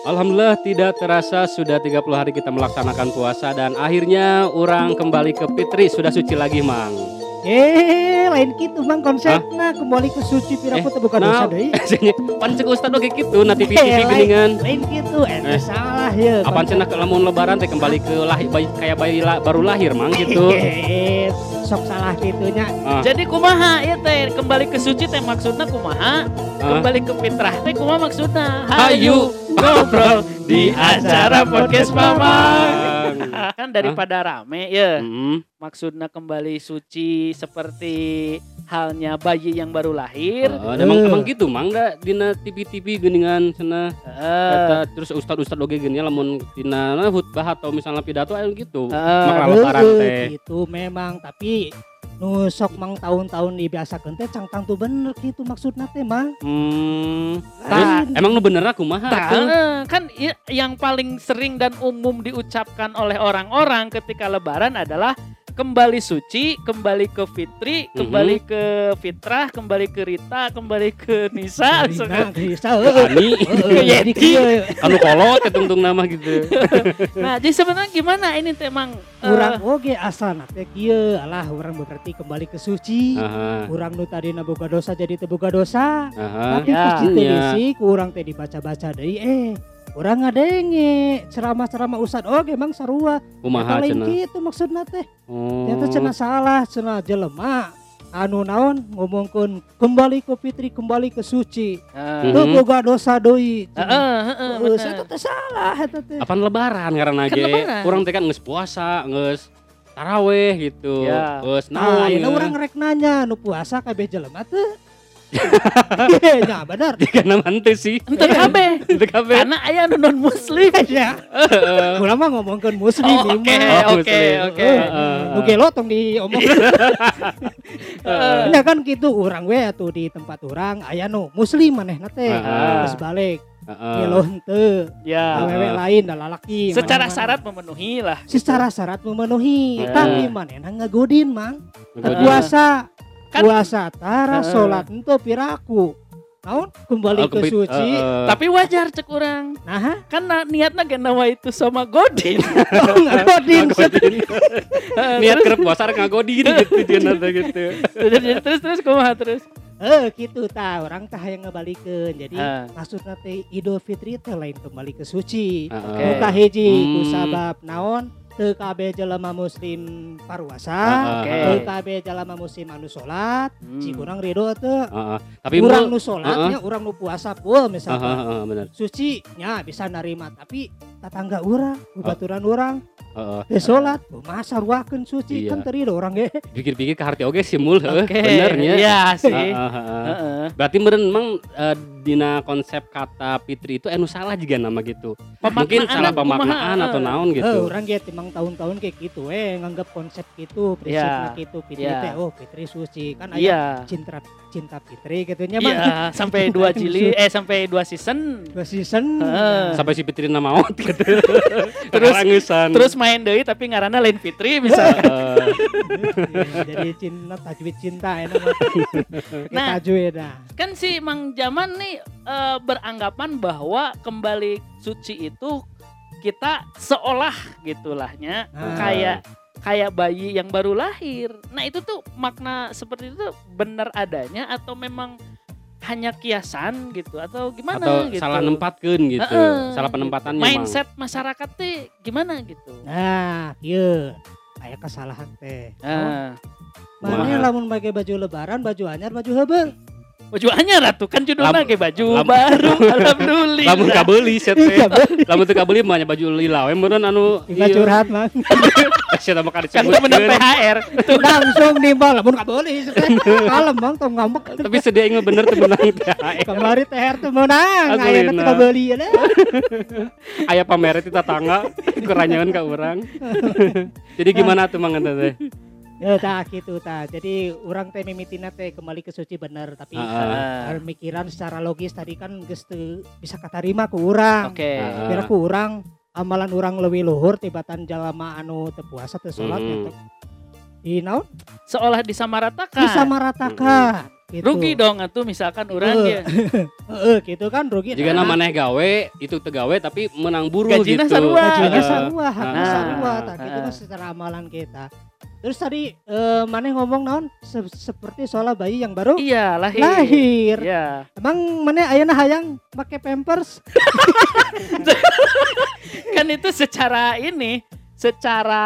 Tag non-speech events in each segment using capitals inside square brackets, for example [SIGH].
Alhamdulillah tidak terasa sudah 30 hari kita melaksanakan puasa dan akhirnya orang kembali ke Fitri sudah suci lagi mang. Eh, lain gitu mang konsepnya kembali ke suci piraku Eh, bukan nah, dosa deui. [LAUGHS] Pan cek ustad oke gitu na TV TV Eh, lain- geningan. Lain gitu, eh, Eh. salah ya. Apaan cenah ke lamun lebaran teh kembali ke lahir kayak bayi la- baru lahir mang gitu. [LAUGHS] Sok salah gitunya. Ah, Jadi kumaha ya teh kembali ke suci teh maksudnya kumaha? ah. Kembali ke fitrah teh kumaha maksudnya? Hayu ngobrol di acara podcast Mama. Bang. [LAUGHS] kan daripada rame ya. Mm, Maksudnya kembali suci seperti halnya bayi yang baru lahir. oh, emang emang gitu mang da dina TV TV geningan cenah Eh, Eta, terus ustad ustad oge gini lamun dina na khutbah atau misalnya pidato aya gitu. eh, Heeh, lebaran teh. Gitu memang, tapi nu sok mang tahun-tahun dibiasakeun teh cangtang tuh bener gitu maksudna teh mang. Hmm. Emang nu bener kumaha Nah, tuh? eh, kan yang paling sering dan umum diucapkan oleh orang-orang ketika lebaran adalah kembali suci, kembali ke fitri, Mhm. kembali ke fitrah, kembali ke Rita, kembali ke Nisa. Bisa [LAUGHS] Ke heeh. Ani, [LAUGHS] Heeh, Jadi kieu anu kolot ya tungtung nama gitu. [LAUGHS] Nah, jadi sebenarnya gimana ini teh emang eh, urang oge asal teh kieu alah urang berarti kembali ke suci. Aha, Urang nu tadina boga dosa jadi teu boga dosa. aha. Tapi Ya. pasti teh Iya. bisi ku urang teh dibaca-baca deui eh urang ngadenge ceramah-ceramah ustad oge mang sarua. Kumaha cenah? kitu maksudna teh. Oh. Ternyata cenah salah, cenah jelema anu naon ngomongkeun kembali ke fitri, kembali ke suci. eh, Teu Mhm. boga dosa eh, Heeh, bener. eta teh salah eta teh. Apaan lebaran karena Kan ge. lebaran. Urang teh kan geus puasa, geus taraweh gitu. Ya. Geus Nah, naon. ayeuna geus. urang rek nanya nu puasa kabeh jelema teu. Iya, nya bener. [LAUGHS] Karena mantep sih. Ente kabeh. Itu kabeh. Karena aya nu non muslim. [LAUGHS] Ya, urang mah ngomongkeun muslim ieu Oke, mah. Oke, oke. Nu gelo tong diomongkeun. [LAUGHS] Heeh. Nya kan gitu urang we atuh di tempat urang aya nu muslim manehna teh. Heeh. Terus balik Heeh. gelo henteu. Ya. Awewe lain da lalaki. Secara syarat memenuhi lah. secara syarat memenuhi tapi manehna ngagodin mang Ngagodin. puasa Kan- puasa tara Heeh. salat ente piraku naon kembali Oh, ke kebit- suci Heeh. Tapi wajar cek orang. nah Kan na- niatnya gak nawa itu sama Godin. [LAUGHS] oh, Ngagodin. Niat kerep puasa rek ngagodin gitu dia nada gitu. terus terus terus kumaha terus. eh gitu tah orang tah yang ngebalikeun jadi Ah. maksudna teh Idul Fitri teh lain kembali ke suci Heeh. Oke. Muka hiji ku Hmm. sabab naon kabeh jelema muslim paruasa Heeh. Oke. teu kabeh jelema muslim anu salat Hmm. cik urang ridho teu Heeh. Tapi urang mul- nu salatnya urang nu puasa pul Heeh, misalkan heeh, bener. suci nya bisa narima tapi tetangga urang Oh. baturan urang Heeh. teh salat kumaha sarwakeun suci Iya. kan teu ridho urang ge [LAUGHS] Pikir-pikir ke hati oge sih mul heuh, Oke. benernya. Iya sih. Heeh, heeh. Heeh. Berarti meureun emang eh, dina konsep kata Fitri itu anu salah juga nama gitu. Mungkin Pemaknaan salah kumaha, pemaknaan atau heeh. naon Eh, gitu. urang ge timang tahun-tahun kayak gitu eh nganggap konsep gitu prinsipnya Iya. gitu fitri Iya. teh oh fitri suci kan aya Iya. cinta cinta fitri gitu nya Iya, sampai dua jili [LAUGHS] eh sampai dua season. dua season Heeh. Sampai si Fitri nama maut gitu. [LAUGHS] Terus-. Terus main deui tapi ngaranna lain Fitri misalnya. [LAUGHS] Iya, jadi cinta tajwid cinta enak Nah. tajwid nah kan si Mang Jaman nih eh, beranggapan bahwa kembali suci itu kita seolah gitulahnya Nah. kayak kayak bayi yang baru lahir. Nah itu tuh makna seperti itu benar adanya atau memang hanya kiasan gitu atau gimana Atau gitu? salah nempatkeun gitu. Heeh. Salah penempatannya Mang. Mindset masyarakat teh gimana gitu? nah iya aya kesalahan teh Nah, Mana Kumaha? lamun pakai baju lebaran, baju anyar, baju hebe. Baju anyar atuh kan judulnya Lam- kayak baju lam- baru [LAUGHS] alhamdulillah. Lamun kabeuli set teh. Lamun teu kabeuli mah nya baju lila we meureun anu Tinggal curhat mah. [LAUGHS] Sia mah kada kan menang disebutkeun. THR. Langsung nimbal, lamun ka boleh. Kalem bang, tong ngambek. Tapi sedia ingat bener teu menang THR. Kemari THR tuh menang, lina. teu kabeli ya. [LAUGHS] Aya pameret di tetangga keranyangan ka urang. Jadi gimana tuh Mang teh? Ya tah gitu tah. Jadi orang teh mimitina teh kembali ke suci bener, tapi Heeh. uh, mikiran secara logis tadi kan geus teu bisa katarima ku urang. Oke. Heeh. Kira ku urang amalan urang leuwih luhur tibatan jalma anu teu puasa teu salat Hmm. gitu. Di naon? Seolah disamaratakan. Bisa maratakan. gitu. Rugi dong atuh misalkan orang Eh, ya. [LAUGHS] Heeh, gitu kan rugi. Jika Nah, nama maneh gawe itu tegawe tapi menang buru Gajina gitu. sarua. gajinya sarua, Nah. sarua, tak gitu Nah. kan secara amalan kita. Terus tadi eh, mana ngomong naon Se- seperti soal bayi yang baru Iya, lahir. lahir. Iya. Emang mana ayeuna hayang pakai pampers? [LAUGHS] Kan itu secara ini, secara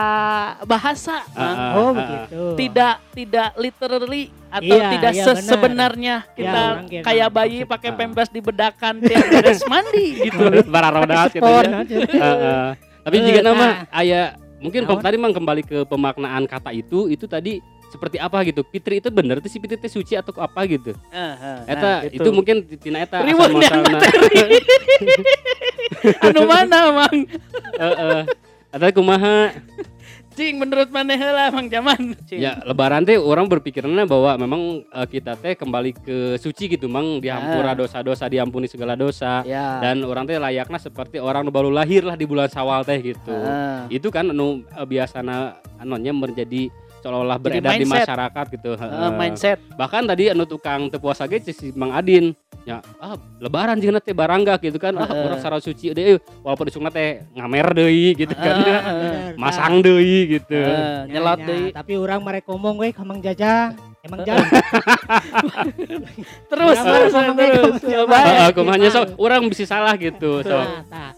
bahasa. Ah, oh ah, begitu. tidak tidak literally atau Iya, tidak iya, se- benar. sebenarnya kita orang kayak bayi pakai Ah. pempes di bedakan tiap beres mandi [LAUGHS] gitu. Bararodat gitu ya. aja. Heeh. Tapi Eh, jika nama nah. Mungkin kok tadi mang kembali ke pemaknaan kata itu itu tadi seperti apa gitu. Fitri itu bener tuh si Fitri teh suci atau apa gitu. Nah, Eta gitu. itu mungkin tina eta [LAUGHS] anu mana mang Heeh. Eta kumaha? Cing menurut mana heula mang zaman cing. Ya lebaran teh orang berpikirnya bahwa memang eh, kita teh kembali ke suci gitu mang dihampura Ah. dosa-dosa diampuni segala dosa ya dan orang teh layaknya seperti orang nu baru lahir lah di bulan Syawal teh gitu. Ah. Itu kan anu eh, biasana anonya menjadi seolah-olah beredar di masyarakat gitu. Heeh. mindset Bahkan tadi anu tukang teu puasa ge si Mang Adin ya ah lebaran jeung teh barangga gitu kan ah urang sarua suci deui walaupun isukna teh ngamer deui gitu kan Bener, masang deui gitu. ah, Nah, nyelot ya, deui Tapi orang mereka ngomong we kamang jajang. Emang jang. [LAUGHS] terus Orang terus terus coba jajang. Heeh, kumanya sok urang bisa salah gitu sok. Nah,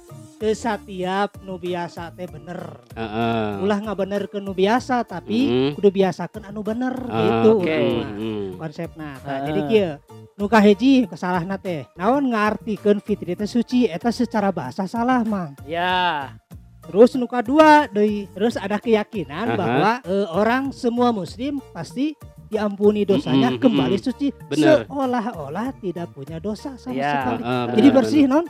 satiap nu biasa teh bener. Heeh. Ulah nggak bener ke nu biasa tapi Mhm. kudu biasakeun anu bener Ah, gitu oke. urang mah. Hmm. konsepna Ah. Tah, jadi kieu nu kahiji kesalahna teh naon ngartikeun fitri teh suci eta secara bahasa salah mang ya terus nu kadua deui terus ada keyakinan Aha. bahwa eh, orang semua muslim pasti diampuni dosanya Mm-mm, kembali mm-mm. suci seolah-olah tidak punya dosa sama Ya. sekali Heeh, jadi bersih non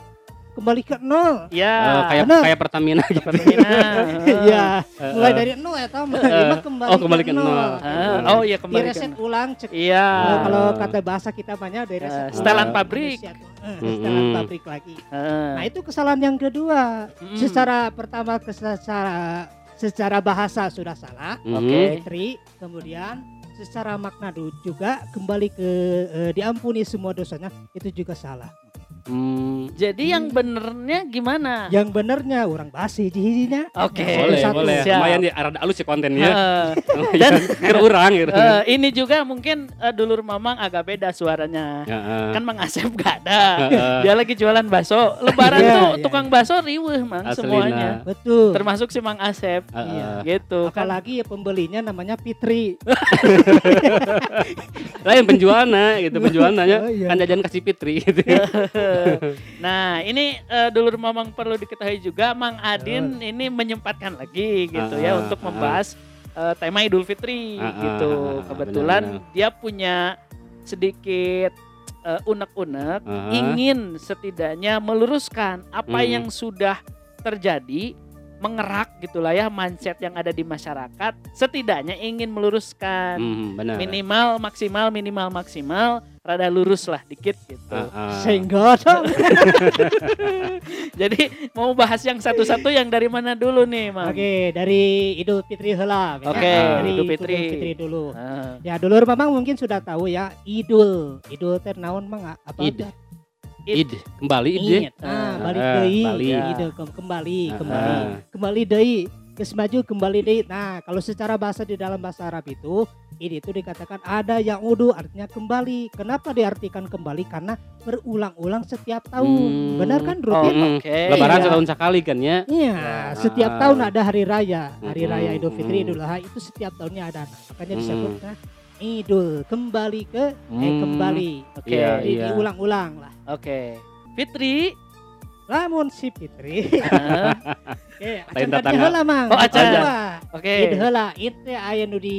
kembali ke nol ya Eh, kayak bener. kayak Pertamina gitu. Pertamina. [LAUGHS] Iya, Heeh. mulai dari nol Heeh. Ini mah kembali, Oh, kembali ke nol. Ah, oh iya kembali ke Direset ulang cek iya Eh, kalau kata bahasa kita banyak dari Eh, reset setelan ulang. pabrik. Eh, setelan pabrik lagi. Ah. Nah itu kesalahan yang kedua. Mm. Secara pertama ke- secara secara bahasa sudah salah, Mhm. Oke. fitri. Kemudian secara makna juga kembali ke eh, diampuni semua dosanya itu juga salah. Hmm. jadi yang benernya gimana Yang benernya orang basi hijinya. Oke. Boleh, satu. boleh. Siap. Lumayan di arah alus ya kontennya. Ah. [LAUGHS] Dan kira urang gitu. [LAUGHS] Eh, ini juga mungkin eh, dulur mamang agak beda suaranya Heeh. kan Mang Asep gak ada Heeh. dia lagi jualan bakso lebaran Iya, tuh iya, tukang bakso riweh mang Aslina. semuanya Betul. termasuk si Mang Asep Heeh. Iya. gitu kan Apalagi ya pembelinya namanya Fitri. [LAUGHS] Lain penjualnya gitu penjualnya Oh, iya. kan jajan kasih Fitri gitu. Nah ini eh, dulur mamang perlu diketahui juga Mang Adin ini menyempatkan lagi gitu ya Ah, untuk ah. membahas eh, tema Idul Fitri Ah, ah, gitu ah, ah, kebetulan benar-benar. dia punya sedikit eh, unek-unek Heeh. ingin setidaknya meluruskan apa Hmm. yang sudah terjadi mengerak gitulah ya mindset yang ada di masyarakat setidaknya ingin meluruskan Hmm, benar. minimal maksimal minimal maksimal rada lurus lah dikit gitu Heeh. Sehingga [LAUGHS] jadi mau bahas yang satu-satu yang dari mana dulu nih mang Oke, dari Idul Fitri heula. ya. Oke, dari Idul Fitri. dulu. Ah, Ya, dulur Mamang mungkin sudah tahu ya Idul. Idul teh naon mang apa? Id. aja? Id kembali id. ya? Id. Ah, balik ah, deui. balik. Idul kembali, Ah, kembali. ah. Kembali deui. Geus maju kembali deui. Nah, kalau secara bahasa di dalam bahasa Arab itu Id itu dikatakan ada yang udu artinya kembali. Kenapa diartikan kembali? Karena berulang-ulang setiap tahun. Hmm. Benar kan oh, rutin? Hmm. oke Lebaran Iya. setahun sekali kan ya. Iya, Ah. setiap tahun ada hari raya. Hari Mm-mm, raya Idul Fitri. Idul Adha itu setiap tahunnya ada. Makanya Mm. disebutnya Idul kembali ke eh Hmm. kembali. oke Iya, Jadi iya. diulang-ulang lah. oke Fitri Lamun si Fitri. [LAUGHS] Oke, Lain acan tadi datang, heula Mang. Oh, acan. Oke Id heula, id teh aya nu di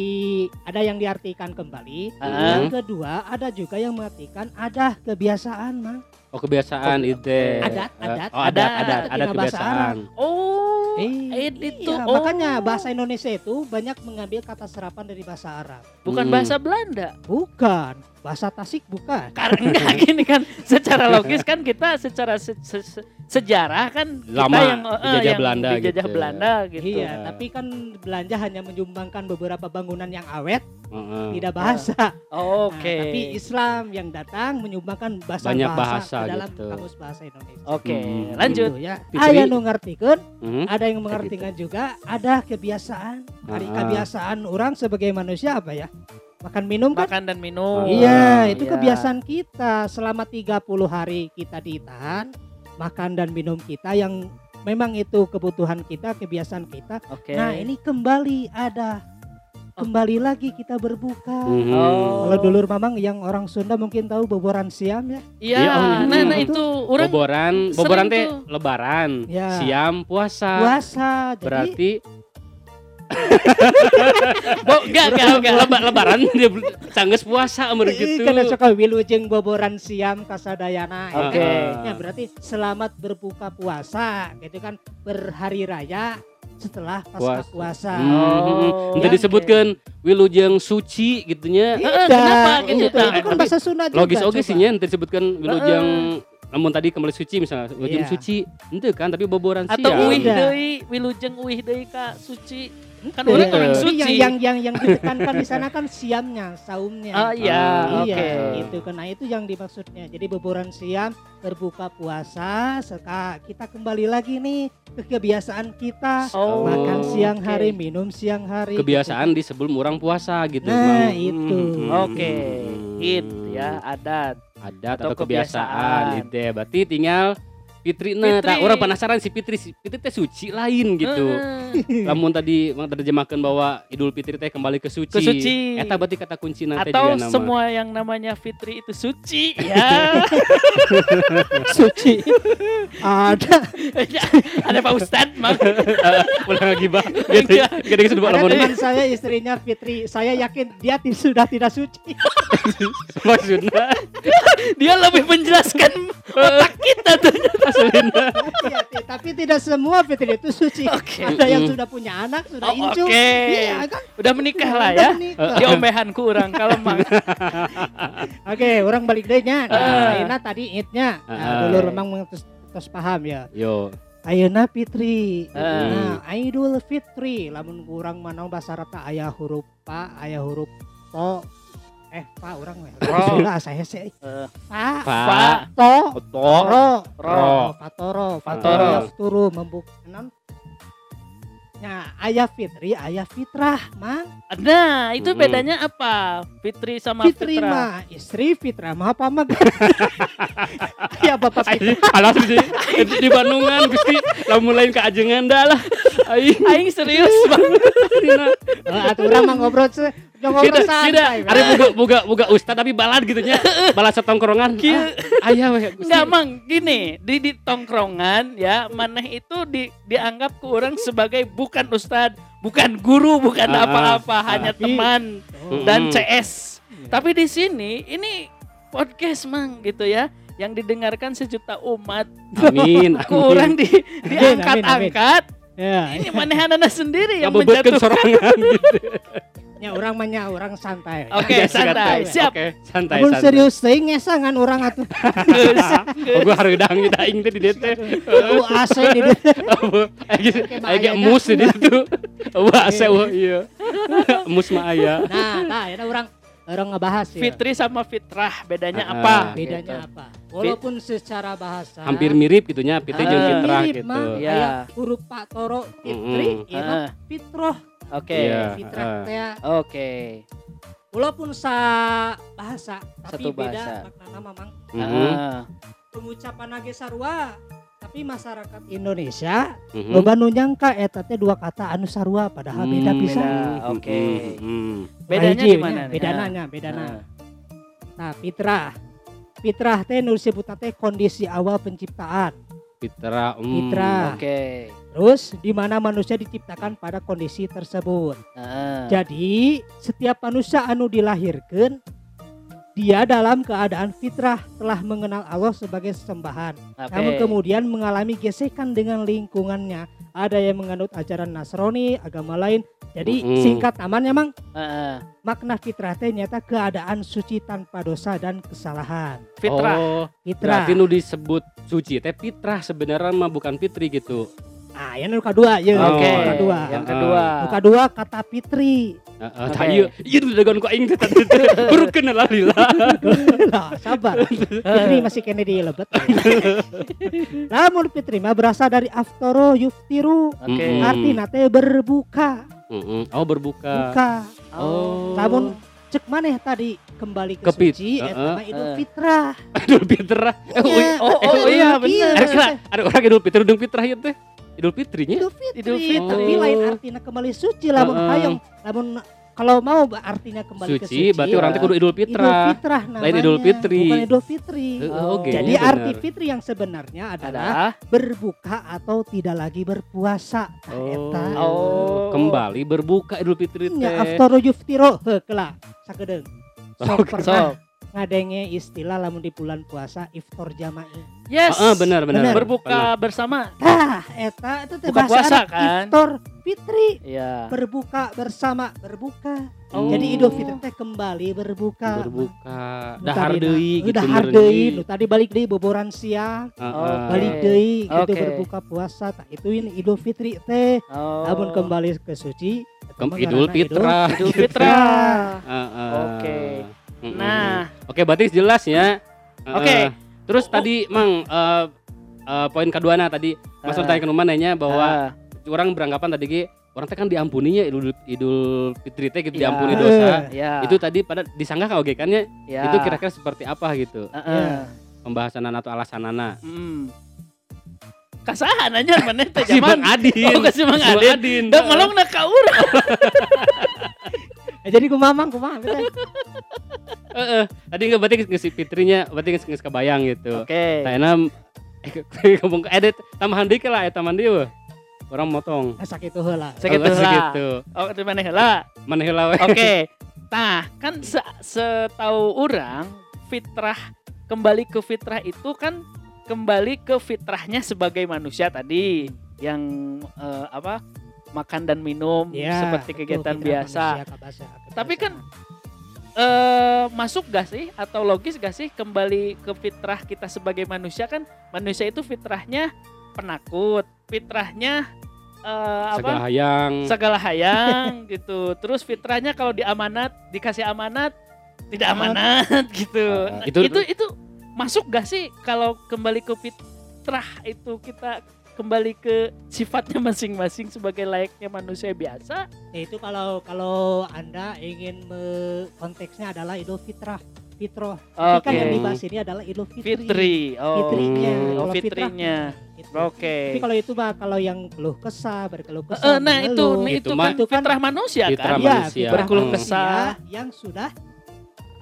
ada yang diartikan kembali. Ah. Yang kedua, ada juga yang mengartikan ada kebiasaan, Mang. Oh kebiasaan ide. Adat, adat. Oh adat, Adat. adat, adat bahasa kebiasaan. oh Eh, itu iya, oh. makanya bahasa Indonesia itu banyak mengambil kata serapan dari bahasa Arab. bukan Hmm. bahasa Belanda Bukan. bahasa Tasik bukan. Karena [LAUGHS] gini kan secara logis kan kita secara se- se- se- sejarah kan kita Lama yang eh, dijajah yang Belanda dijajah gitu. Belanda gitu. Iya, tapi kan belanja hanya menyumbangkan beberapa bangunan yang awet, Heeh. tidak bahasa. Oke. Nah, tapi Islam yang datang menyumbangkan bahasa Banyak bahasa, bahasa ke dalam gitu. kamus bahasa Indonesia. Oke, Hmm. lanjut. Gitu ya. Aya nu ngartikeun, Mhm. ada yang mengartikan juga, ada kebiasaan. Hari Ah. kebiasaan orang sebagai manusia apa ya? Makan minum kan? Makan dan minum. Iya, itu Iya. kebiasaan kita selama 30 hari kita ditahan, makan dan minum kita yang memang itu kebutuhan kita, kebiasaan kita. Oke. Nah, ini kembali ada [LAUGHS] kembali lagi kita berbuka. Mhm. Oh. Kalau dulur mamang yang orang Sunda mungkin tahu boboran siam ya. Iya, Iya, oh, nah, iya. nah itu orang boboran, boboran teh lebaran, Ya. siam puasa. Puasa. Jadi Berarti [LAUGHS] Bo, enggak, enggak, enggak. leba- lebaran dia puasa amur gitu. Karena suka wilujeng boboran siam kasadayana. ya. Oke. Ya berarti selamat berbuka puasa gitu kan berhari raya setelah pasca Puasa. puasa. Hmm, Oh, Ente oke. disebutkan wilujeng suci gitunya. Heeh, kenapa gitu, Itu, Tang? itu kan bahasa Sunda juga. Logis oke coba. sih nya disebutkan wilujeng namun tadi kembali suci misalnya wilujeng Iya. suci ente kan tapi boboran atau siam. uih deui, wilujeng uih deui ka suci. Kan orang orang Jadi suci. Yang yang yang yang ditekankan di sana kan siamnya, saumnya. Oh iya, oke. Iya, itu kan. Nah, itu yang dimaksudnya. Jadi boboran siam, berbuka puasa, seka kita kembali lagi nih ke kebiasaan kita. Oh, Makan siang oke. hari, minum siang hari. Kebiasaan di sebelum orang puasa gitu. Nah, Mang. itu. Hmm. Oke, it Hmm. ya adat. Adat Atau atau, kebiasaan, kebiasaan. gitu ya. Berarti tinggal Fitri, nah, Fitri. orang penasaran si Fitri, si Fitri teh suci lain gitu. Lamun tadi mang terjemahkan bahwa Idul Fitri teh kembali ke suci. Ke suci. Eta berarti kata kunci nanti Atau juga nama. semua yang namanya Fitri itu suci [LAUGHS] ya. suci. Ada [LAUGHS] Ada Pak Ustadz, Mang. [LAUGHS] Pulang lagi bah. Gitu. Gede ada lamun teman saya istrinya Fitri. Saya yakin dia sudah tidak suci. maksudna Dia lebih menjelaskan otak kita tuh. Iya, ti- tapi tidak semua Fitri itu suci. Oke. Ada yang Mm. sudah punya anak, sudah Oh, incu. oke. Iya kan? Udah menikah lah ya. menikah. Di ombehanku orang kalau Mang. [LAUGHS] Oke, orang balik deh nya. Ah. Nah, tadi itnya. Nah, Ah. dulu memang terus paham ya. Yo. Ayeuna Fitri. Ah. Nah, Idul Fitri lamun kurang mana bahasa rata aya huruf pa, aya huruf to. Eh, pa orang we. Ro. Saya sih. Eh, Pa, Pa. Pa. to, Oto. ro, Ro. Fatoro. fatoro turu membuk enam. Nah, ayah Fitri, ayah Fitrah, Mang. Nah, itu bedanya apa? Fitri sama Fitri Fitra. mah istri, Fitrah mah apa mah? [LAUGHS] Ya Bapak Fitri. Alas di, di Bandungan Gusti lamun lain ke ajengan dah lah. Aing Aing serius. [LAUGHS] Oh, atuh urang mah ngobrol tidak. we. Ada buga buga buga ustad tapi balad gitu nya. [LAUGHS] Balad setongkrongan. Ah, Aya we Gusti. Enggak, Mang. Gini, di di tongkrongan ya, maneh itu di dianggap ke orang sebagai bukan ustad, bukan guru, bukan Ah, apa-apa, ah, hanya tapi- teman Oh. dan. CS. Tapi di sini ini podcast, Mang, gitu ya. Yang didengarkan sejuta umat. Amin. [LAUGHS] Ke orang di diangkat-angkat. Ya, Ini manehanana sendiri [LAUGHS] yang menjatuhkan. sorangan gitu. Ya orang mah nya orang santai. Oke, santai. Siap. Oke, santai Namun santai. serius teuing ngesangan orang atuh. [LAUGHS] Oh, gua hareudang kita aing teh di dieu teh. Uh, AC [LAUGHS] di dieu. Aya ge emus di ditu. Wah, ase wah iya. [LAUGHS] Emus mah aya. Nah, nah, ya orang orang ngebahas ya. Fitri sama fitrah bedanya Ah, apa? bedanya Gitu. apa? Walaupun secara bahasa Hampir mirip gitunya, Fitri jeung Ah. Fitrah mirip, gitu. Iya. Aya huruf Pak Toro Fitri, ya mah Ah, Fitroh, Oke. Iya. Fitrah ah. teh. Oke. Walaupun sa bahasa tapi Satu beda bahasa. maknana mamang Mhm, Ah. pengucapan nage sarua. Tapi masyarakat Indonesia mhm. loba nu nyangka eta teh dua kata anu sarua padahal Hmm, beda pisan. Oke. Mhm. Bedanya Hiji, di mana? Bedananya, bedana. Ah. Nah, fitrah. Fitrah teh nu disebutna teh kondisi awal penciptaan. Fitra. hmm. Fitrah. Oke. Terus di mana manusia diciptakan pada kondisi tersebut. Ah. Jadi, setiap manusia anu dilahirkan dia dalam keadaan fitrah telah mengenal Allah sebagai sesembahan. Oke. Namun kemudian mengalami gesekan dengan lingkungannya ada yang menganut ajaran Nasrani, agama lain. Jadi Mm-mm. singkat namanya mang Heeh. makna fitrah teh nyata keadaan suci tanpa dosa dan kesalahan. Fitrah. Oh, Fitrah. berarti disebut suci teh fitrah sebenarnya mah bukan fitri gitu. Ah, yang nu kedua, ya. Oh, Oke. nu kedua. Yang Ah. kedua. Nu kedua kata fitri. Heeh, ieu ieu nu dagon ku aing teh tadi. Baru kenal lila. Lah, [LAUGHS] sabar. Fitri masih kene di lebet. [LAUGHS] Namun fitri mah berasal dari aftoro yuftiru. Oke. Mm-mm. Artinya teh berbuka. Oh, berbuka. buka. Oh. Namun cek maneh tadi kembali ke, Ke suci eta Heeh. mah Idul. Fitrah. Idul Fitrah. Iya. Oh, oh, eh, iya, Iya, bener. Ada kena- ada orang Idul Fitri Idul Fitrah teh. Idul Fitrinya. Idul Fitri, Idul Fitri. tapi lain artinya kembali suci lamun Heeh. hayang lamun kalau mau artinya kembali ke Suci suci berarti orang teh kudu Idul Idul Fitrah. Fitrah namanya Lain Idul Fitri. bukan Idul Fitri Oh, oke, jadi benar. arti fitri yang sebenarnya adalah Adalah berbuka atau tidak lagi berpuasa Nah, eta. Oh. Kembali berbuka Idul Fitri teh. nya aftaru yuftiro heukela sakedeung [LAUGHS] sok pernah Sok. Ngadenge istilah lamun di bulan puasa iftar jama'i Yes. Heeh, benar benar. Benar. Berbuka bersama. tah eta itu teh bahasa puasa, Arab, kan? iftar fitri Iya. berbuka bersama berbuka Oh. jadi idul fitri teh kembali berbuka berbuka. Dahar deui gitu dahar deui tadi balik deui boboran siang Heeh. balik deui gitu Oke. berbuka puasa tah itu ini idul fitri teh Oh. namun kembali ke suci Kem- Idul Fitrah. Idul Fitrah. Heeh. Oke. Mm-mm. Nah, Oke, berarti jelas ya. Oke. Terus tadi Mang eh, eh, poin kedua nah tadi Mas Ah. tanya ke rumah nanya bahwa Ah, orang beranggapan tadi Ge, orang teh kan diampuninya Idul Idul Fitri teh gitu Iya. diampuni Eh. dosa. ya. Itu tadi pada disanggah oke kan ya? ya. Itu kira-kira seperti apa gitu Heeh. pembahasan atau alasanana. Hmm. Kasahan aja mana teh zaman. Adin. Oh, kasih Bang Adin. Adin. Da malong na ka urang. [LAUGHS] Eh, jadi kumamang kumamang betul. [LAUGHS] Heeh. Tadi nggak berarti geus si Fitrinya berarti geus kebayang gitu. Oke. Tayana [LAUGHS] eh ngomong ke edit tambahan deui lah eta mandi weh. Orang motong. Asa kitu heula. Segitu Oh, lah. Oh, di mana heula? Mana we. Oke. [LAUGHS] Nah, kan se setahu orang fitrah kembali ke fitrah itu kan kembali ke fitrahnya sebagai manusia tadi yang eh, apa makan dan minum Ya, seperti betul, kegiatan fitrah biasa. manusia, kabasa- Tapi kan eh masuk gak sih atau logis gak sih kembali ke fitrah kita sebagai manusia kan manusia itu fitrahnya penakut, fitrahnya eh, apa? Segala hayang. segala hayang [LAUGHS] gitu. Terus fitrahnya kalau diamanat, dikasih amanat, tidak amanat [LAUGHS] gitu. Nah, itu- itu, itu masuk gak sih kalau kembali ke fitrah itu kita kembali ke sifatnya [LAUGHS] masing-masing sebagai layaknya manusia biasa? Ya, itu kalau kalau anda ingin me- konteksnya adalah Idul Fitrah, Fitroh. Tapi kan yang dibahas ini adalah Idul Fitri. Fitri. Oh. Fitrinya. Oh, Kalau fitrah, fitrinya. gitu. Oke. Tapi kalau itu mah kalau yang keluh kesah, berkeluh Eh, kesah, nah itu, nah, Itu itu, kan itu kan fitrah manusia fitrah kan? ya, manusia. fitrah Berkeluh Hmm. kesah. yang sudah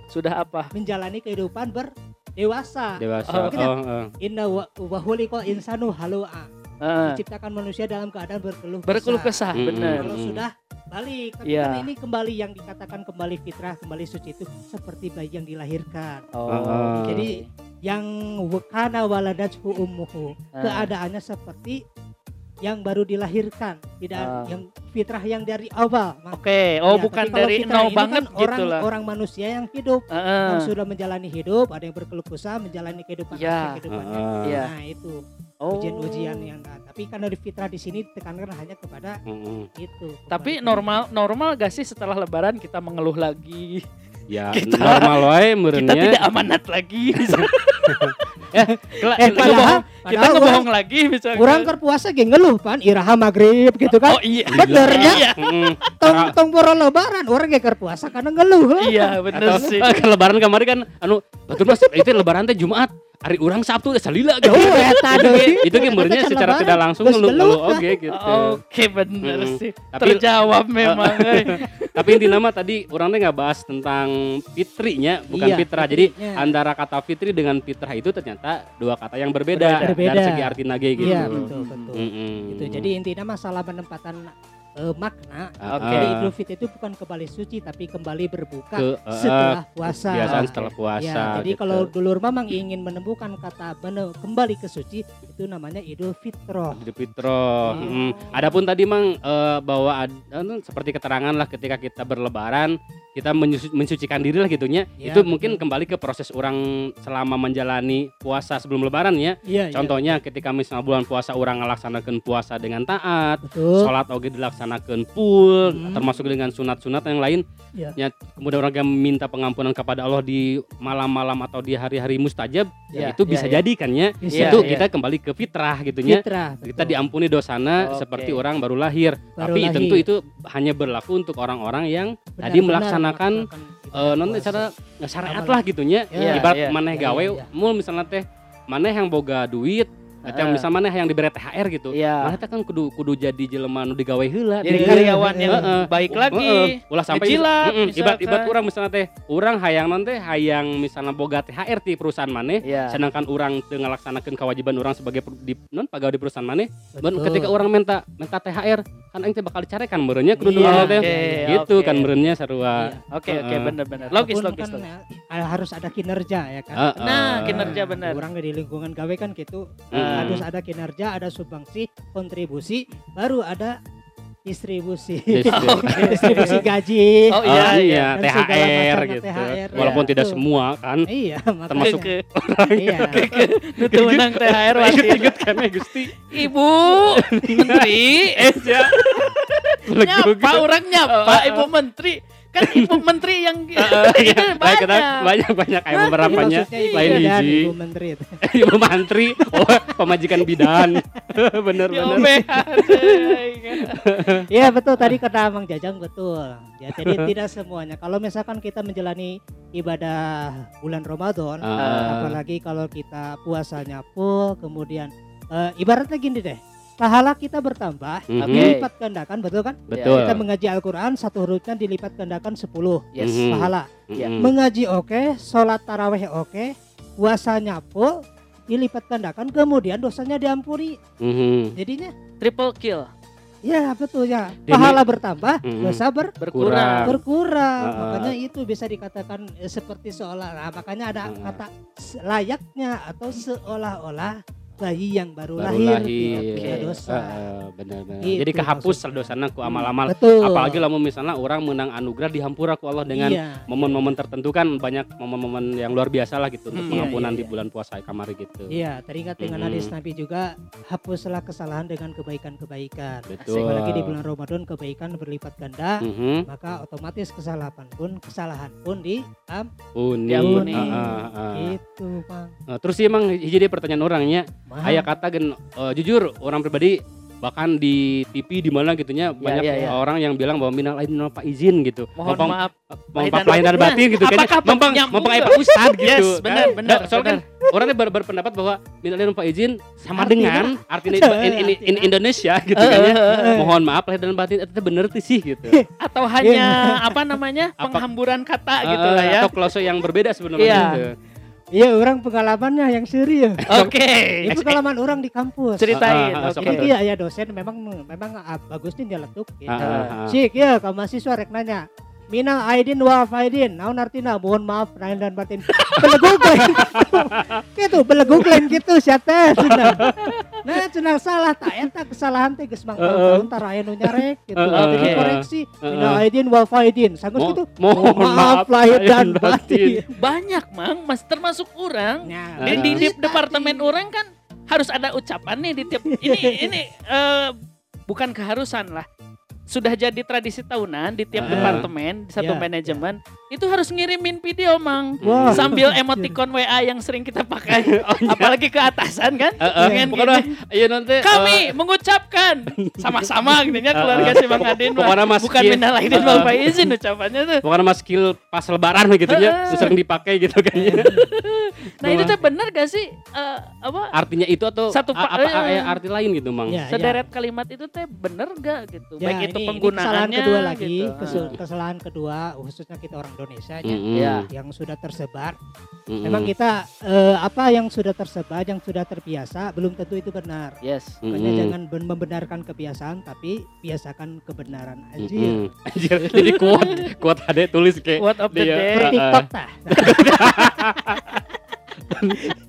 Sudah apa? menjalani kehidupan berdewasa. Dewasa. Oh, Oh, kita- oh. Inna wa wa insanu halu'a. Diciptakan manusia dalam keadaan berkeluh kesah. berkeluh kesah, Mm-mm. benar. Kalau Mm-mm. sudah balik, tapi Iya. kan ini kembali yang dikatakan kembali fitrah, kembali suci itu seperti bayi yang dilahirkan. Oh, Ah. Jadi yang wakana waladathu ummuhu, Ah. keadaannya seperti yang baru dilahirkan, tidak Ah. yang fitrah yang dari awal. Oke, oh Ya, bukan dari nol ini banget kan gitu orang, lah. Orang manusia yang hidup, Heeh. yang sudah menjalani hidup, ada yang berkeluh kesah menjalani kehidupan aspek kehidupannya. Ah. Iya. Nah itu Oh. ujian-ujian yang tapi karena di fitrah di sini tekankan hanya kepada Mm-mm. itu. Tapi kembali ke- normal normal gak sih setelah lebaran kita mengeluh lagi? Ya [LAUGHS] Kita- normal wae Kita tidak amanat lagi. [LAUGHS] Kela- Eh, kela- padahal, kita ngebohong lagi misalnya. Kurang keur puasa ge ngeluh pan iraha magrib gitu kan. Oh iya. Bener ya? Iya. Tong tong poro lebaran orang ge puasa karena ngeluh. iya bener Atau sih. [LAUGHS] eh, ke lebaran kemarin kan anu batur Mas itu lebaran teh Jumat. Hari urang Sabtu teh salila gitu. Oh, eta itu can secara tidak langsung ngeluh geluh, ngeluh oge gitu. [LAUGHS] Oke bener Mm. sih. Tapi Terjawab [LAUGHS] memang. [LAUGHS] tapi intinya mah tadi orang teh nggak bahas tentang fitrinya bukan Iya, fitrah. Jadi fitrinya. antara kata fitri dengan fitrah itu ternyata dua kata yang berbeda, Berbeda. dari segi arti nage gitu. Iya, betul betul. Mm-mm. Gitu. Jadi intinya masalah penempatan eh, makna. Ah, Oke. Jadi ah. Idul Fitri itu bukan kembali suci tapi kembali berbuka ke eh, setelah puasa. kebiasaan Oke. setelah puasa. Ya, jadi gitu. kalau dulur mamang ingin menemukan kata kembali ke suci itu namanya Idul Fitroh. Idul Fitro. Hmm. Mm. Adapun tadi mang eh, bahwa ad- eh, seperti keterangan lah ketika kita berlebaran kita mensucikan diri lah gitunya. Ya, itu betul. mungkin kembali ke proses orang selama menjalani puasa sebelum lebaran ya. Iya. Contohnya ketika misalnya bulan puasa orang ngelaksanakan puasa dengan taat, betul. sholat oge dilaksanakan full, Hmm. termasuk dengan sunat-sunat yang lain. Iya. Ya, kemudian orang yang minta pengampunan kepada Allah di malam-malam atau di hari-hari mustajab, Iya, ya, itu iya, bisa iya. jadi kan ya. Iya, itu iya. kita kembali ke fitrah gitunya. Fitrah. Kita diampuni dosana Oke. seperti orang baru lahir. Baru Tapi lahir. tentu itu hanya berlaku untuk orang-orang yang Benar-benar tadi melaksanakan melaksanakan eh, non puasa. syariat lah gitunya. Iya, Ibarat iya. maneh Iya, gawe, iya, mul misalnya teh maneh yang boga duit, Eta yang Heeh. misalnya maneh yang diberi THR gitu. Iya. Maneh teh kan kudu kudu jadi jelema nu digawe heula. Jadi Iya, karyawan iya, yang baik lagi. Ulah sampai Mm-mm. ibat ibat orang misalnya teh urang hayang nanti hayang misalnya boga THR di perusahaan maneh Iya. sedangkan orang teu ngalaksanakeun kewajiban orang sebagai di non pegawai di perusahaan. Mun ketika orang minta minta THR kan aing teh bakal dicarekan meureunnya kudu Iya, dulu teh. oke, Gitu kan meureunnya sarua. Iya. Oke oke Heeh. benar-benar. Logis logis kan, logis. eh, harus ada kinerja ya kan. Nah, kinerja benar. Orang di lingkungan gawe kan gitu. Harus ada kinerja, ada sumbangsi, kontribusi, baru ada distribusi. [LAUGHS] Distribusi. gaji. Oh iya iya. iya, THR gitu. THR, Walaupun iya. tidak semua kan. Iya, [LAUGHS] Termasuk ke iya. Menang THR wasit. Ingat kan ya Gusti. Ibu [LAUGHS] Menteri Eh ya. nyapa orang nyapa Ibu Menteri kan [LAUGHS] Ibu Menteri yang Iya, [LAUGHS] itu baik kita banyak. banyak banyak beberapanya Maksudnya Ibu lain Bidan, hiji. Ibu Menteri itu. Ibu mantri, oh pemajikan bidan. [LAUGHS] bener bener. OBH. Iya betul tadi kata Mang Jajang betul. Ya jadi tidak semuanya. Kalau misalkan kita menjalani ibadah bulan Ramadan, Ah. apalagi kalau kita puasanya full, kemudian eh, ibaratnya gini deh, pahala kita bertambah, Mhm. Oke. dilipat gandakan, betul kan? Betul. Kita mengaji Al-Quran satu hurufnya dilipat gandakan 10 Yes. Mhm. pahala. Mm-mm. Mengaji oke, sholat taraweh oke, puasanya full, dilipat gandakan, kemudian dosanya diampuni. Mhm. Jadinya Triple kill Ya betul ya. Demi- Pahala bertambah, Mm-mm. dosa ber berkurang. berkurang. Ah. Makanya itu bisa dikatakan eh, seperti seolah. Nah, makanya ada Ah. kata layaknya atau seolah-olah bayi yang baru, Baru lahir, lahir. tidak Oke. dosa. Heeh, benar-benar. Gitu Jadi kehapus maksudnya. dosana ku amal-amal. Betul. Apalagi lamun misalnya orang menang anugerah dihampura ku Allah dengan iya. momen-momen tertentu kan banyak momen-momen yang luar biasa lah gitu untuk Hmm, pengampunan iya, di iya. bulan puasa kamari gitu. Iya, teringat dengan Mm-mm. hadis Nabi juga hapuslah kesalahan dengan kebaikan-kebaikan. Betul. Apalagi di bulan Ramadan kebaikan berlipat ganda, Mhm. maka otomatis kesalahan pun kesalahan pun diampuni. Uni. Diampuni. Heeh, heeh. Gitu, Bang. Nah, terus sih emang deh pertanyaan orangnya Mahal. Ayah kata gen eh, jujur orang pribadi bahkan di TV di mana gitunya banyak iya, iya. orang yang bilang bahwa minal aidin wal izin gitu. Mohon Mampang- maaf. Dan lahir dan batin gitu kan. Apakah Mampang nyambung mampang nggak? aya Pak Ustad gitu. Yes, benar, kan. benar, Nah, Soalnya kan orangnya ber- berpendapat bahwa minal aidin wal izin sama Artinya- dengan artinya in, in, in, in Indonesia gitu kan ya. Eh. Mohon maaf lahir dan batin itu bener tuh sih gitu. Atau hanya [LAUGHS] apa namanya penghamburan kata Eh, gitu lah ya. Atau klase yang berbeda sebenarnya Iya. gitu. Iya, orang pengalamannya yang serius. Oke. Ini pengalaman orang di kampus. Ceritain. Oke. sok Jadi dia ya dosen memang memang ah, bagus nih dia letuk gitu. Ah, ah, ah. Sik ya kamu mahasiswa rek nanya. Minal aidin wal faidin. Naon artina? Mohon maaf lahir dan batin. Beleguk lain. gitu, beleguk lain gitu siapa cenah. Nah, cenah salah tak eta kesalahan teh geus mang tahun tar aya nu nyarek gitu. Heeh. Jadi koreksi. Minal aidin wal faidin. Sanggeus gitu. mohon maaf lahir dan batin. Banyak, Mang, Mas termasuk orang Nah, di, di, departemen orang kan harus ada ucapan nih di tiap ini ini eh, bukan keharusan lah sudah jadi tradisi tahunan di tiap Ah. departemen di satu Ya, manajemen itu harus ngirimin video mang Wah. sambil emoticon WA yang sering kita pakai [LAUGHS] apalagi ke atasan kan Oh, iya. Eh, eh, Dengan pokoknya gini, iya nanti kami mengucapkan sama-sama [LAUGHS] gitu ya keluarga si Bang Adin. Pokoknya mas bukan skill. minal aidin wal faizin ucapannya tuh Pokoknya mas skill pas lebaran gitu ya, Heeh. sering dipakai gitu kan ya. [LAUGHS] nah itu tuh bener gak sih Eh, apa Artinya itu atau Satu apa eh. eh, arti lain gitu, Mang? Ya, ya. sederet kalimat itu teh bener gak gitu Ya, baik itu ini- ini penggunaannya kesalahan kedua lagi, gitu. kesalahan kedua khususnya kita orang Indonesia nya, Mm-mm. Ya. yang sudah tersebar. Mm-mm. Memang kita eh, apa yang sudah tersebar, yang sudah terbiasa belum tentu itu benar. Yes. Makanya Mm-mm. jangan ben- membenarkan kebiasaan tapi biasakan kebenaran Mm-mm. anjir. Anjir, [LAUGHS] jadi kuat kuat ada tulis kayak Quote of the Dia- day. TikTok tah. [LAUGHS]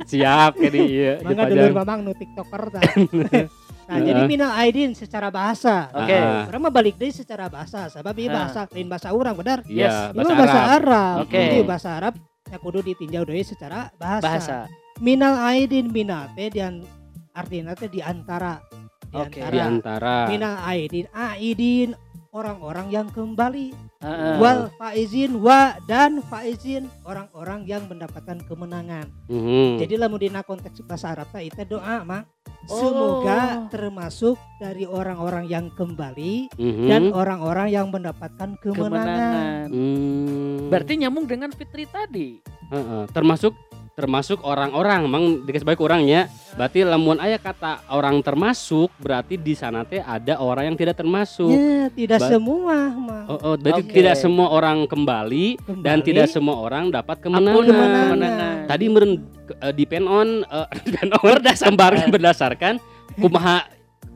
siap kayak di iya Mangga dulur mamang nu TikToker tah. [LAUGHS] Nah, jadi minal aidin secara bahasa. Oke. Orang mah balik deui secara bahasa, sebab Ah. bahasa lain bahasa orang benar. Iya, Yes. Ini bahasa mah bahasa Arab. Arab. Oke. Jadi bahasa Arab ya kudu ditinjau deui secara bahasa. Bahasa. Minal aidin minal teh dian artinya teh di antara di Oke. antara Di antara. minal aidin aidin orang-orang yang kembali Heeh. wal faizin wa dan faizin orang-orang yang mendapatkan kemenangan. Mhm. Jadi lamun dina konteks bahasa Arab teh itu doa mah Oh. semoga termasuk dari orang-orang yang kembali Mhm. dan orang-orang yang mendapatkan kemenangan. Kemenangan. Hmm. Berarti nyambung dengan Fitri tadi. Heeh, termasuk termasuk orang-orang mang dikasih baik orangnya berarti lamun aya kata orang termasuk berarti di sana teh ada orang yang tidak termasuk Ya, tidak Ba- semua mah. oh, oh, berarti Oke. tidak semua orang kembali, Kembali. dan tidak semua orang dapat kemenangan kemenangan. kemenangan. tadi meren uh, depend on uh, [LAUGHS] depend on Berdasarkan. [LAUGHS] berdasarkan kumaha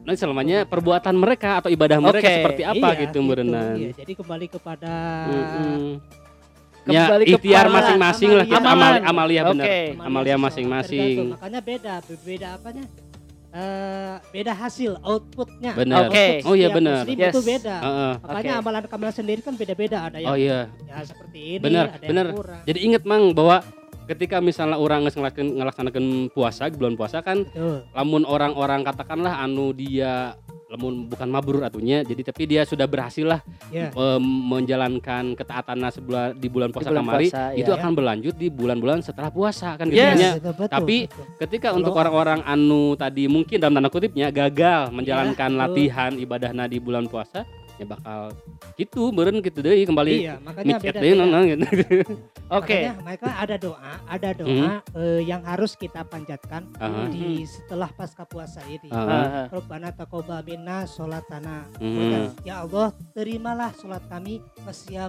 nah, selamanya perbuatan mereka atau ibadah mereka Oke. seperti apa Iya, gitu merenan Iya, jadi kembali kepada Mm-mm. Ya, Kembali ke ikhtiar masing-masing lah kita Amalan. Amalia, Amalia benar. Oke. Amalia masing-masing. Makanya beda, beda apanya? Eh, beda hasil outputnya. Benar. Oke. Output Oh, iya, benar. Yes. itu beda. Heeh. Makanya Oke. amalan amalan sendiri kan beda-beda. Ada yang Oh iya. ya seperti ini, Benar, ada benar. yang kurang. Jadi inget mang bahwa ketika misalnya orang geus ngelaksanakeun ngelaksanakeun puasa bulan puasa kan Betul. lamun orang-orang katakanlah anu dia lamun bukan mabrur atunya jadi tapi dia sudah berhasil lah Ya. em, menjalankan ketaatannya sebulan di bulan puasa bulan kemari puasa, itu ya. akan berlanjut di bulan-bulan setelah puasa kan gitu Yes. betul, betul, Tapi betul. ketika untuk orang-orang anu tadi mungkin dalam tanda kutipnya gagal menjalankan betul. latihan ibadahnya di bulan puasa ya bakal gitu beren gitu deh kembali iya, makanya beda. deh nang- nang gitu. [LAUGHS] Oke. Makanya mereka ada doa, ada doa eh, yang harus kita panjatkan Aha. di setelah pasca puasa ini. Aha. Heeh. Rabbana taqabbal minna sholatana. Mhm. Ya Allah, terimalah sholat kami,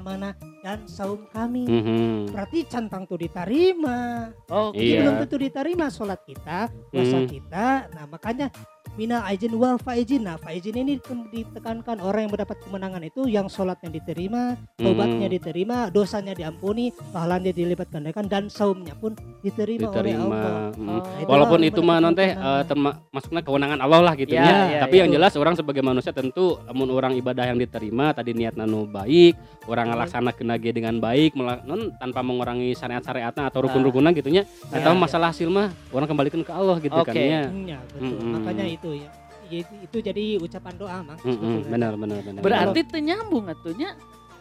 mana dan saum kami. Mhm. Berarti cantang tuh diterima. Oke. Jadi Iya. belum tentu diterima sholat kita, puasa Hmm. kita. Nah makanya mina aijin wal faizin. Nah faizin ini ditekankan orang yang mendapat kemenangan itu yang sholatnya diterima, tobatnya Mhm. diterima, dosanya diampuni, pahalanya dilipat gandakan dan saumnya pun diterima, oleh Allah. diterima Mhm. Oh. Nah, walaupun itu mah nanti kemenangan. termasuknya kewenangan Allah lah gitu Ya, ya. ya, Tapi ya. yang jelas orang sebagai manusia tentu namun orang ibadah yang diterima tadi niat nanu baik, orang Hmm. ngelaksanakeun lagi dengan baik melak- non tanpa mengurangi syariat-syariatnya atau rukun-rukunnya gitunya. Ya, Atau ya. masalah hasil mah orang kembalikan ke Allah gitu Oke. kan ya. Hmm, ya, betul. Mm-mm. Makanya itu ya. Itu, itu jadi ucapan doa, Mang. Mm-mm, sebetulnya. benar benar benar. Berarti ternyambung atunya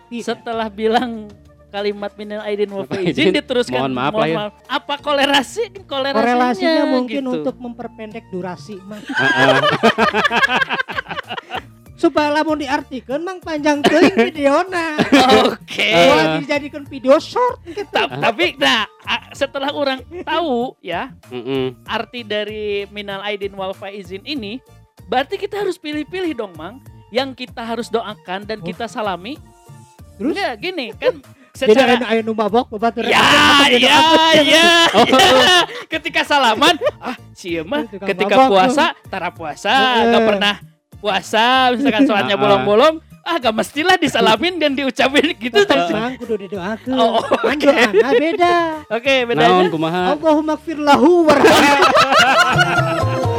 Iya. setelah bilang kalimat minal aidin wal Izin, faizin diteruskan mohon maaf lah ya. Apa kolerasi kolerasinya Korelasinya mungkin gitu. untuk memperpendek durasi, Mang. [LAUGHS] Supaya lamun diartikan mang panjang teuing [LAUGHS] videona Oke. Wah dijadikan video short gitu. Ta- Tapi nah setelah orang tahu ya Mm-mm. arti dari minal aidin wal faizin ini berarti kita harus pilih-pilih dong, Mang. Yang kita harus doakan dan Oh. kita salami. Terus? Enggak, gini kan [LAUGHS] Jadi secara anu aya nu mabok batur. Ya, ya, ya, [LAUGHS] ya. Ketika salaman, ah, si mah Tukang ketika puasa, tara puasa, nggak pernah puasa, misalkan sholatnya Ah. bolong-bolong, ah, gak mestilah disalamin dan diucapin gitu. Heeh. Mang kudu didoakeun. Oh, Mang doana beda. Oke, bedanya. Naon kumaha? Allahumma gfir lahu warhamhu. [LAUGHS]